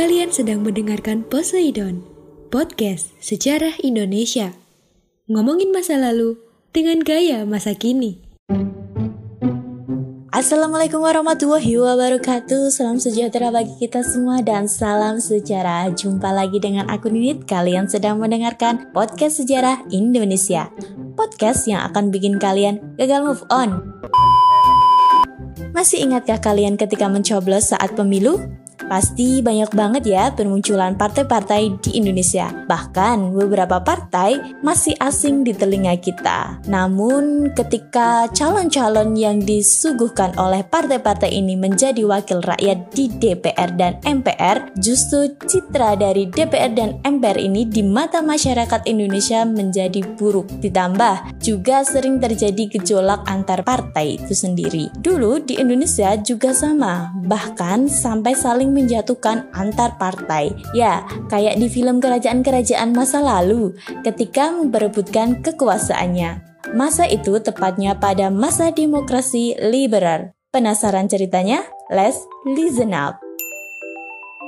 Kalian sedang mendengarkan Poseidon, podcast sejarah Indonesia. Ngomongin masa lalu dengan gaya masa kini. Assalamualaikum warahmatullahi wabarakatuh Salam sejahtera bagi kita semua dan salam sejarah Jumpa lagi dengan aku Ninit Kalian sedang mendengarkan podcast sejarah Indonesia Podcast yang akan bikin kalian gagal move on Masih ingatkah kalian ketika mencoblos saat pemilu? Pasti banyak banget ya bermunculan partai-partai di Indonesia. Bahkan beberapa partai masih asing di telinga kita. Namun ketika calon-calon yang disuguhkan oleh partai-partai ini menjadi wakil rakyat di DPR dan MPR, justru citra dari DPR dan MPR ini di mata masyarakat Indonesia menjadi buruk. Ditambah juga sering terjadi gejolak antar partai itu sendiri. Dulu di Indonesia juga sama, bahkan sampai saling menjatuhkan antar partai. Ya, kayak di film kerajaan-kerajaan masa lalu ketika memperebutkan kekuasaannya. Masa itu tepatnya pada masa demokrasi liberal. Penasaran ceritanya? Let's listen up.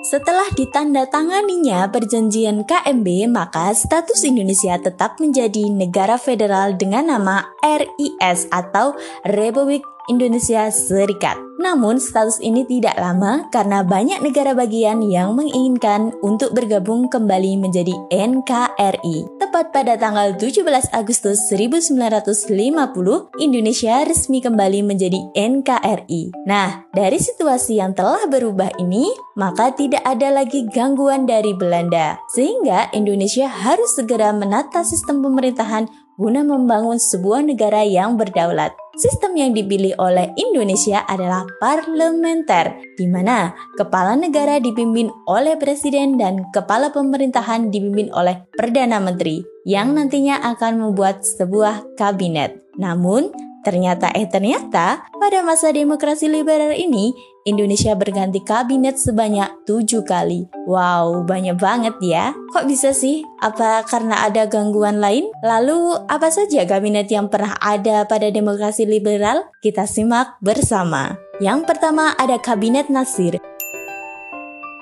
Setelah ditandatanganinya perjanjian KMB, maka status Indonesia tetap menjadi negara federal dengan nama RIS atau Republik Indonesia Serikat. Namun status ini tidak lama karena banyak negara bagian yang menginginkan untuk bergabung kembali menjadi NKRI. Tepat pada tanggal 17 Agustus 1950, Indonesia resmi kembali menjadi NKRI. Nah, dari situasi yang telah berubah ini, maka tidak ada lagi gangguan dari Belanda. Sehingga Indonesia harus segera menata sistem pemerintahan guna membangun sebuah negara yang berdaulat. Sistem yang dipilih oleh Indonesia adalah parlementer, di mana kepala negara dipimpin oleh presiden dan kepala pemerintahan dipimpin oleh perdana menteri, yang nantinya akan membuat sebuah kabinet. Namun, Ternyata eh ternyata pada masa demokrasi liberal ini Indonesia berganti kabinet sebanyak tujuh kali. Wow, banyak banget ya. Kok bisa sih? Apa karena ada gangguan lain? Lalu apa saja kabinet yang pernah ada pada demokrasi liberal? Kita simak bersama. Yang pertama ada Kabinet Nasir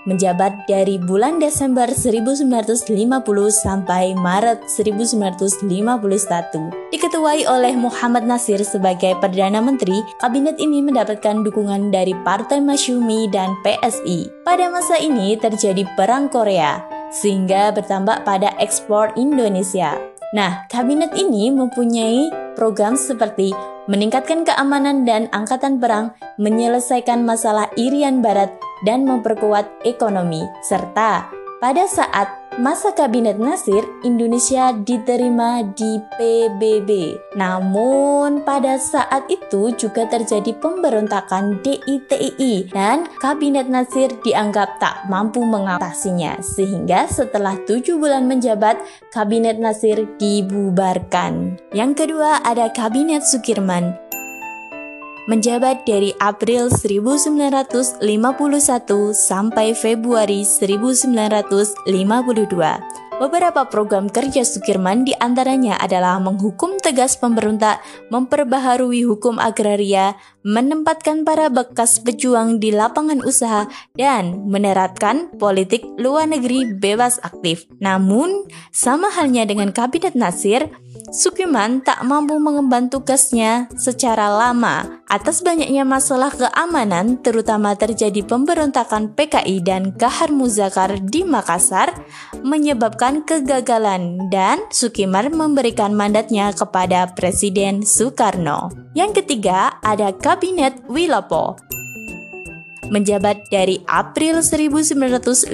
menjabat dari bulan Desember 1950 sampai Maret 1951. Diketuai oleh Muhammad Nasir sebagai Perdana Menteri, kabinet ini mendapatkan dukungan dari Partai Masyumi dan PSI. Pada masa ini terjadi Perang Korea, sehingga bertambah pada ekspor Indonesia. Nah, kabinet ini mempunyai program seperti meningkatkan keamanan dan angkatan perang, menyelesaikan masalah Irian Barat, dan memperkuat ekonomi, serta pada saat masa kabinet Nasir, Indonesia diterima di PBB. Namun pada saat itu juga terjadi pemberontakan DITI dan kabinet Nasir dianggap tak mampu mengatasinya. Sehingga setelah tujuh bulan menjabat, kabinet Nasir dibubarkan. Yang kedua ada kabinet Sukirman menjabat dari April 1951 sampai Februari 1952. Beberapa program kerja Sukirman di antaranya adalah menghukum tegas pemberontak, memperbaharui hukum agraria, menempatkan para bekas pejuang di lapangan usaha, dan menerapkan politik luar negeri bebas aktif. Namun, sama halnya dengan Kabinet Nasir, Sukiman tak mampu mengemban tugasnya secara lama atas banyaknya masalah keamanan terutama terjadi pemberontakan PKI dan Kahar Muzakar di Makassar menyebabkan kegagalan dan Sukimar memberikan mandatnya kepada Presiden Soekarno. Yang ketiga ada Kabinet Wilopo menjabat dari April 1952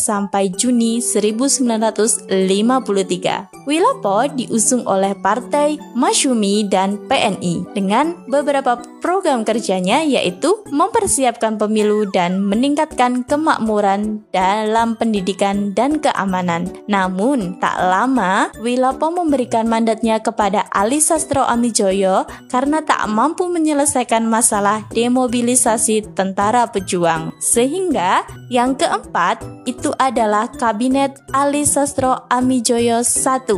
sampai Juni 1953. Wilopo diusung oleh Partai Masyumi dan PNI dengan beberapa program kerjanya yaitu mempersiapkan pemilu dan meningkatkan kemakmuran dalam pendidikan dan keamanan. Namun, tak lama Wilopo memberikan mandatnya kepada Ali Sastro Amijoyo karena tak mampu menyelesaikan masalah demobilisasi tentara pejuang. Sehingga yang keempat itu adalah Kabinet Ali Sastro Amijoyo I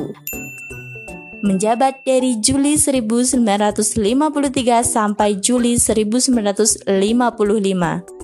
menjabat dari Juli 1953 sampai Juli 1955.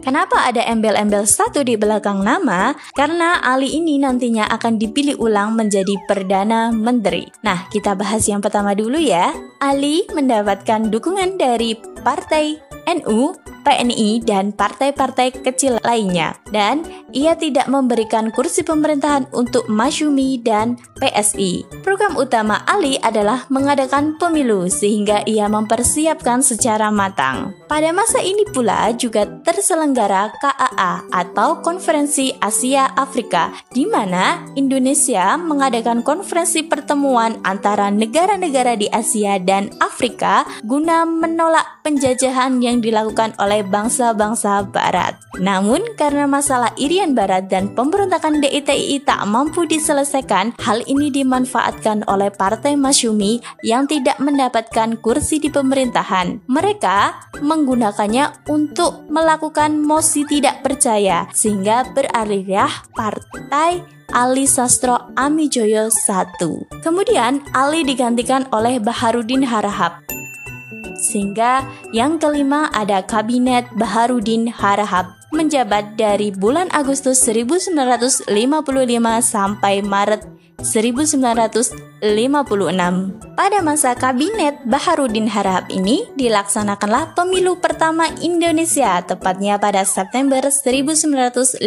Kenapa ada embel-embel satu di belakang nama? Karena Ali ini nantinya akan dipilih ulang menjadi Perdana Menteri. Nah, kita bahas yang pertama dulu ya. Ali mendapatkan dukungan dari Partai NU PNI, dan partai-partai kecil lainnya. Dan ia tidak memberikan kursi pemerintahan untuk Masyumi dan PSI. Program utama Ali adalah mengadakan pemilu sehingga ia mempersiapkan secara matang. Pada masa ini pula juga terselenggara KAA atau Konferensi Asia Afrika di mana Indonesia mengadakan konferensi pertemuan antara negara-negara di Asia dan Afrika guna menolak penjajahan yang dilakukan oleh oleh bangsa-bangsa Barat. Namun, karena masalah Irian Barat dan pemberontakan DITI tak mampu diselesaikan, hal ini dimanfaatkan oleh Partai Masyumi yang tidak mendapatkan kursi di pemerintahan. Mereka menggunakannya untuk melakukan mosi tidak percaya, sehingga beralihlah Partai Ali Sastro Amijoyo I. Kemudian Ali digantikan oleh Baharudin Harahap. Sehingga yang kelima ada Kabinet Baharudin Harahap menjabat dari bulan Agustus 1955 sampai Maret 1956. Pada masa kabinet Baharudin Harahap ini dilaksanakanlah pemilu pertama Indonesia tepatnya pada September 1955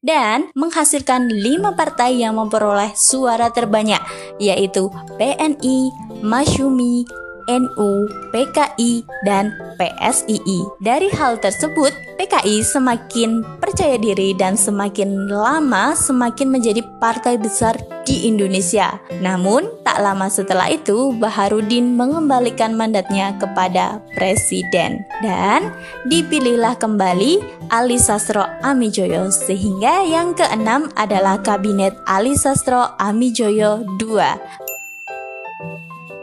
dan menghasilkan lima partai yang memperoleh suara terbanyak yaitu PNI, Masyumi, NU, PKI, dan PSII. Dari hal tersebut, PKI semakin percaya diri dan semakin lama semakin menjadi partai besar di Indonesia. Namun, tak lama setelah itu, Baharudin mengembalikan mandatnya kepada presiden dan dipilihlah kembali Ali Sastro Amijoyo sehingga yang keenam adalah kabinet Ali Sastro Amijoyo II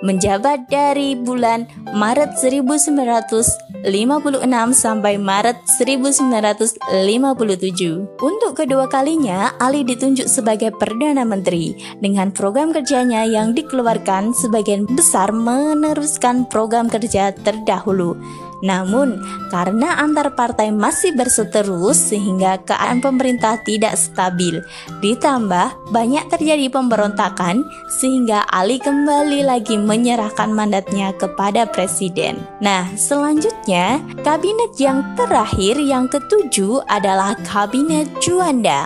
menjabat dari bulan Maret 1956 sampai Maret 1957. Untuk kedua kalinya, Ali ditunjuk sebagai Perdana Menteri dengan program kerjanya yang dikeluarkan sebagian besar meneruskan program kerja terdahulu namun, karena antar partai masih berseteru sehingga keadaan pemerintah tidak stabil, ditambah banyak terjadi pemberontakan sehingga Ali kembali lagi menyerahkan mandatnya kepada presiden. Nah, selanjutnya, kabinet yang terakhir yang ketujuh adalah kabinet Juanda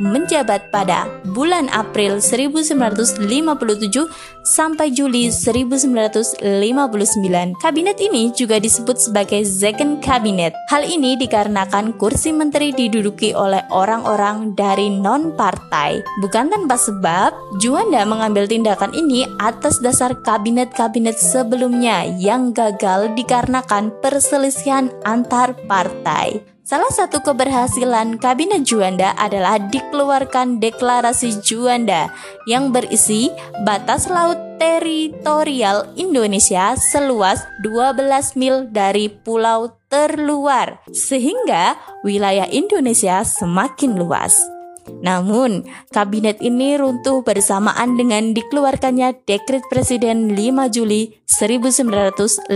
menjabat pada bulan April 1957 sampai Juli 1959. Kabinet ini juga disebut sebagai Second Cabinet. Hal ini dikarenakan kursi menteri diduduki oleh orang-orang dari non-partai. Bukan tanpa sebab, Juanda mengambil tindakan ini atas dasar kabinet-kabinet sebelumnya yang gagal dikarenakan perselisihan antar partai. Salah satu keberhasilan Kabinet Juanda adalah dikeluarkan Deklarasi Juanda yang berisi batas laut teritorial Indonesia seluas 12 mil dari pulau terluar sehingga wilayah Indonesia semakin luas. Namun, kabinet ini runtuh bersamaan dengan dikeluarkannya dekret Presiden 5 Juli 1959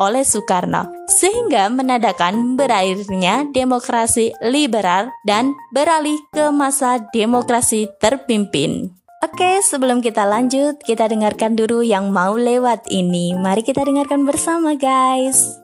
oleh Soekarno, sehingga menandakan berakhirnya demokrasi liberal dan beralih ke masa demokrasi terpimpin. Oke, sebelum kita lanjut, kita dengarkan dulu yang mau lewat ini. Mari kita dengarkan bersama, guys.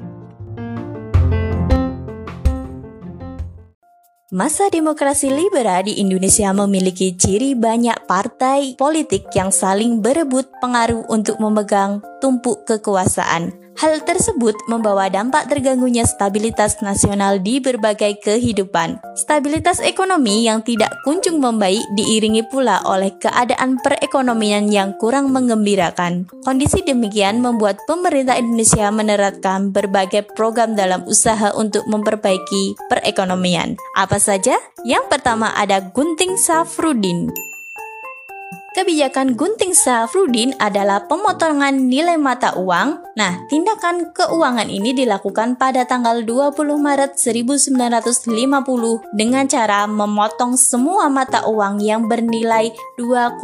Masa demokrasi liberal di Indonesia memiliki ciri banyak partai politik yang saling berebut pengaruh untuk memegang tumpuk kekuasaan. Hal tersebut membawa dampak terganggunya stabilitas nasional di berbagai kehidupan. Stabilitas ekonomi yang tidak kunjung membaik diiringi pula oleh keadaan perekonomian yang kurang mengembirakan. Kondisi demikian membuat pemerintah Indonesia menerapkan berbagai program dalam usaha untuk memperbaiki perekonomian. Apa saja? Yang pertama ada Gunting Safrudin. Kebijakan Gunting Safrudin adalah pemotongan nilai mata uang. Nah, tindakan keuangan ini dilakukan pada tanggal 20 Maret 1950 dengan cara memotong semua mata uang yang bernilai 2,5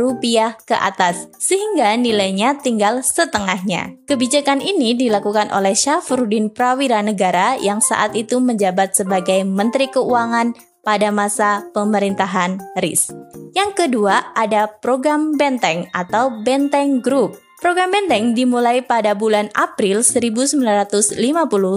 rupiah ke atas, sehingga nilainya tinggal setengahnya. Kebijakan ini dilakukan oleh Syafruddin Prawira Negara yang saat itu menjabat sebagai Menteri Keuangan pada masa pemerintahan RIS. Yang kedua ada program Benteng atau Benteng Group. Program Benteng dimulai pada bulan April 1950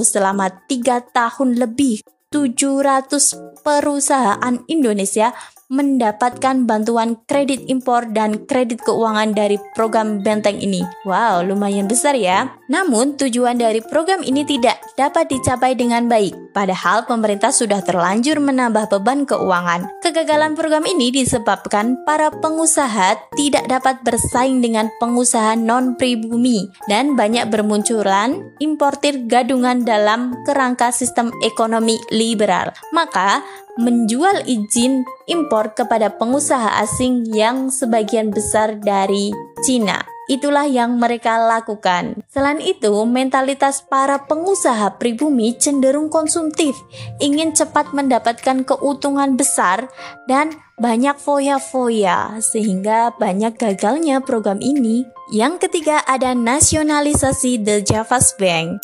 selama tiga tahun lebih. 700 perusahaan Indonesia mendapatkan bantuan kredit impor dan kredit keuangan dari program benteng ini. Wow, lumayan besar ya. Namun, tujuan dari program ini tidak dapat dicapai dengan baik, padahal pemerintah sudah terlanjur menambah beban keuangan. Kegagalan program ini disebabkan para pengusaha tidak dapat bersaing dengan pengusaha non-pribumi dan banyak bermunculan importir gadungan dalam kerangka sistem ekonomi liberal. Maka, menjual izin impor kepada pengusaha asing yang sebagian besar dari Cina. Itulah yang mereka lakukan. Selain itu, mentalitas para pengusaha pribumi cenderung konsumtif, ingin cepat mendapatkan keuntungan besar dan banyak foya-foya, sehingga banyak gagalnya program ini. Yang ketiga ada nasionalisasi The Javas Bank.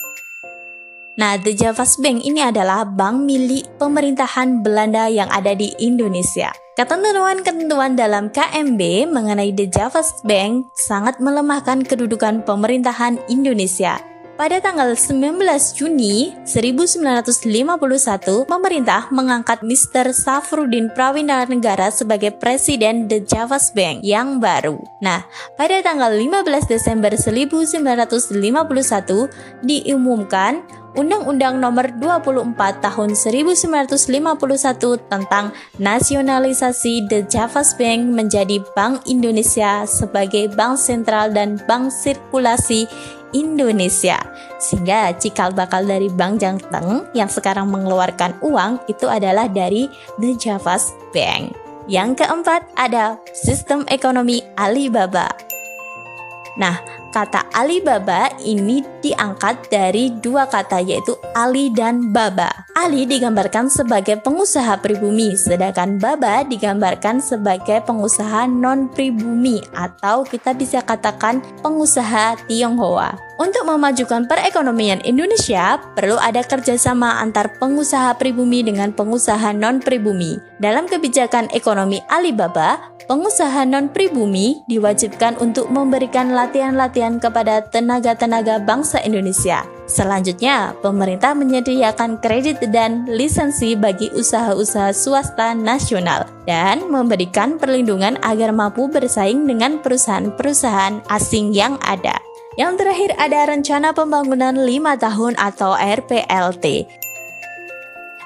Nah, The Javas Bank ini adalah bank milik pemerintahan Belanda yang ada di Indonesia. Ketentuan-ketentuan dalam KMB mengenai The Javas Bank sangat melemahkan kedudukan pemerintahan Indonesia. Pada tanggal 19 Juni 1951, pemerintah mengangkat Mr. Safrudin Prawinara sebagai presiden The Javas Bank yang baru. Nah, pada tanggal 15 Desember 1951 diumumkan Undang-Undang Nomor 24 Tahun 1951 tentang nasionalisasi The Javas Bank menjadi Bank Indonesia sebagai bank sentral dan bank sirkulasi Indonesia. Sehingga cikal bakal dari Bank Jangteng yang sekarang mengeluarkan uang itu adalah dari The Javas Bank. Yang keempat ada sistem ekonomi Alibaba. Nah, kata Alibaba ini diangkat dari dua kata yaitu Ali dan Baba. Ali digambarkan sebagai pengusaha pribumi, sedangkan Baba digambarkan sebagai pengusaha non pribumi atau kita bisa katakan pengusaha Tionghoa. Untuk memajukan perekonomian Indonesia, perlu ada kerjasama antar pengusaha pribumi dengan pengusaha non-pribumi. Dalam kebijakan ekonomi Alibaba, pengusaha non-pribumi diwajibkan untuk memberikan latihan-latihan kepada tenaga-tenaga bangsa Indonesia. Selanjutnya, pemerintah menyediakan kredit dan lisensi bagi usaha-usaha swasta nasional dan memberikan perlindungan agar mampu bersaing dengan perusahaan-perusahaan asing yang ada. Yang terakhir ada rencana pembangunan 5 tahun atau RPLT.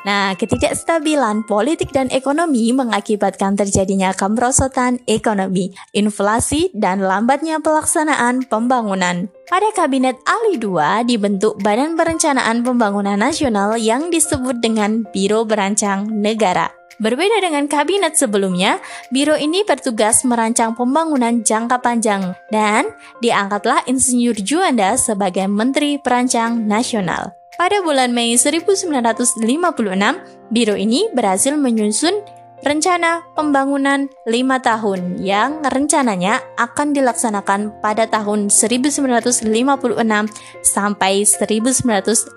Nah, ketidakstabilan politik dan ekonomi mengakibatkan terjadinya kemerosotan ekonomi, inflasi, dan lambatnya pelaksanaan pembangunan. Pada Kabinet Ali II dibentuk Badan Perencanaan Pembangunan Nasional yang disebut dengan Biro Berancang Negara. Berbeda dengan kabinet sebelumnya, biro ini bertugas merancang pembangunan jangka panjang dan diangkatlah Insinyur Juanda sebagai Menteri Perancang Nasional. Pada bulan Mei 1956, biro ini berhasil menyusun rencana pembangunan 5 tahun yang rencananya akan dilaksanakan pada tahun 1956 sampai 1961.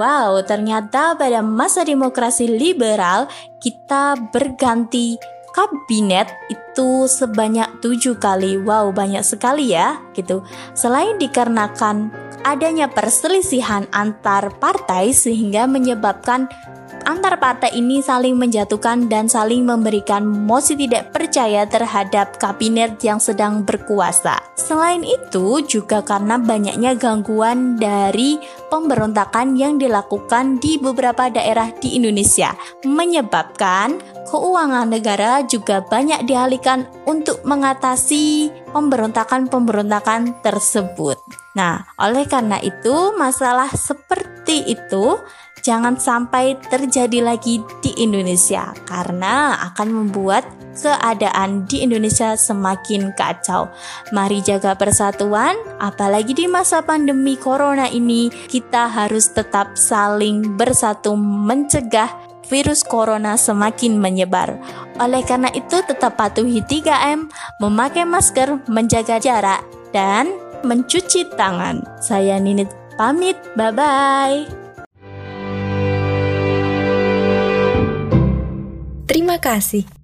Wow, ternyata pada masa demokrasi liberal kita berganti kabinet itu sebanyak tujuh kali. Wow, banyak sekali ya, gitu. Selain dikarenakan adanya perselisihan antar partai sehingga menyebabkan antar partai ini saling menjatuhkan dan saling memberikan mosi tidak percaya terhadap kabinet yang sedang berkuasa. Selain itu, juga karena banyaknya gangguan dari pemberontakan yang dilakukan di beberapa daerah di Indonesia, menyebabkan keuangan negara juga banyak dialihkan untuk mengatasi pemberontakan-pemberontakan tersebut. Nah, oleh karena itu, masalah seperti itu jangan sampai terjadi lagi di Indonesia karena akan membuat keadaan di Indonesia semakin kacau. Mari jaga persatuan, apalagi di masa pandemi corona ini, kita harus tetap saling bersatu mencegah virus corona semakin menyebar. Oleh karena itu, tetap patuhi 3M, memakai masker, menjaga jarak, dan mencuci tangan. Saya Ninit pamit, bye-bye. Terima kasih.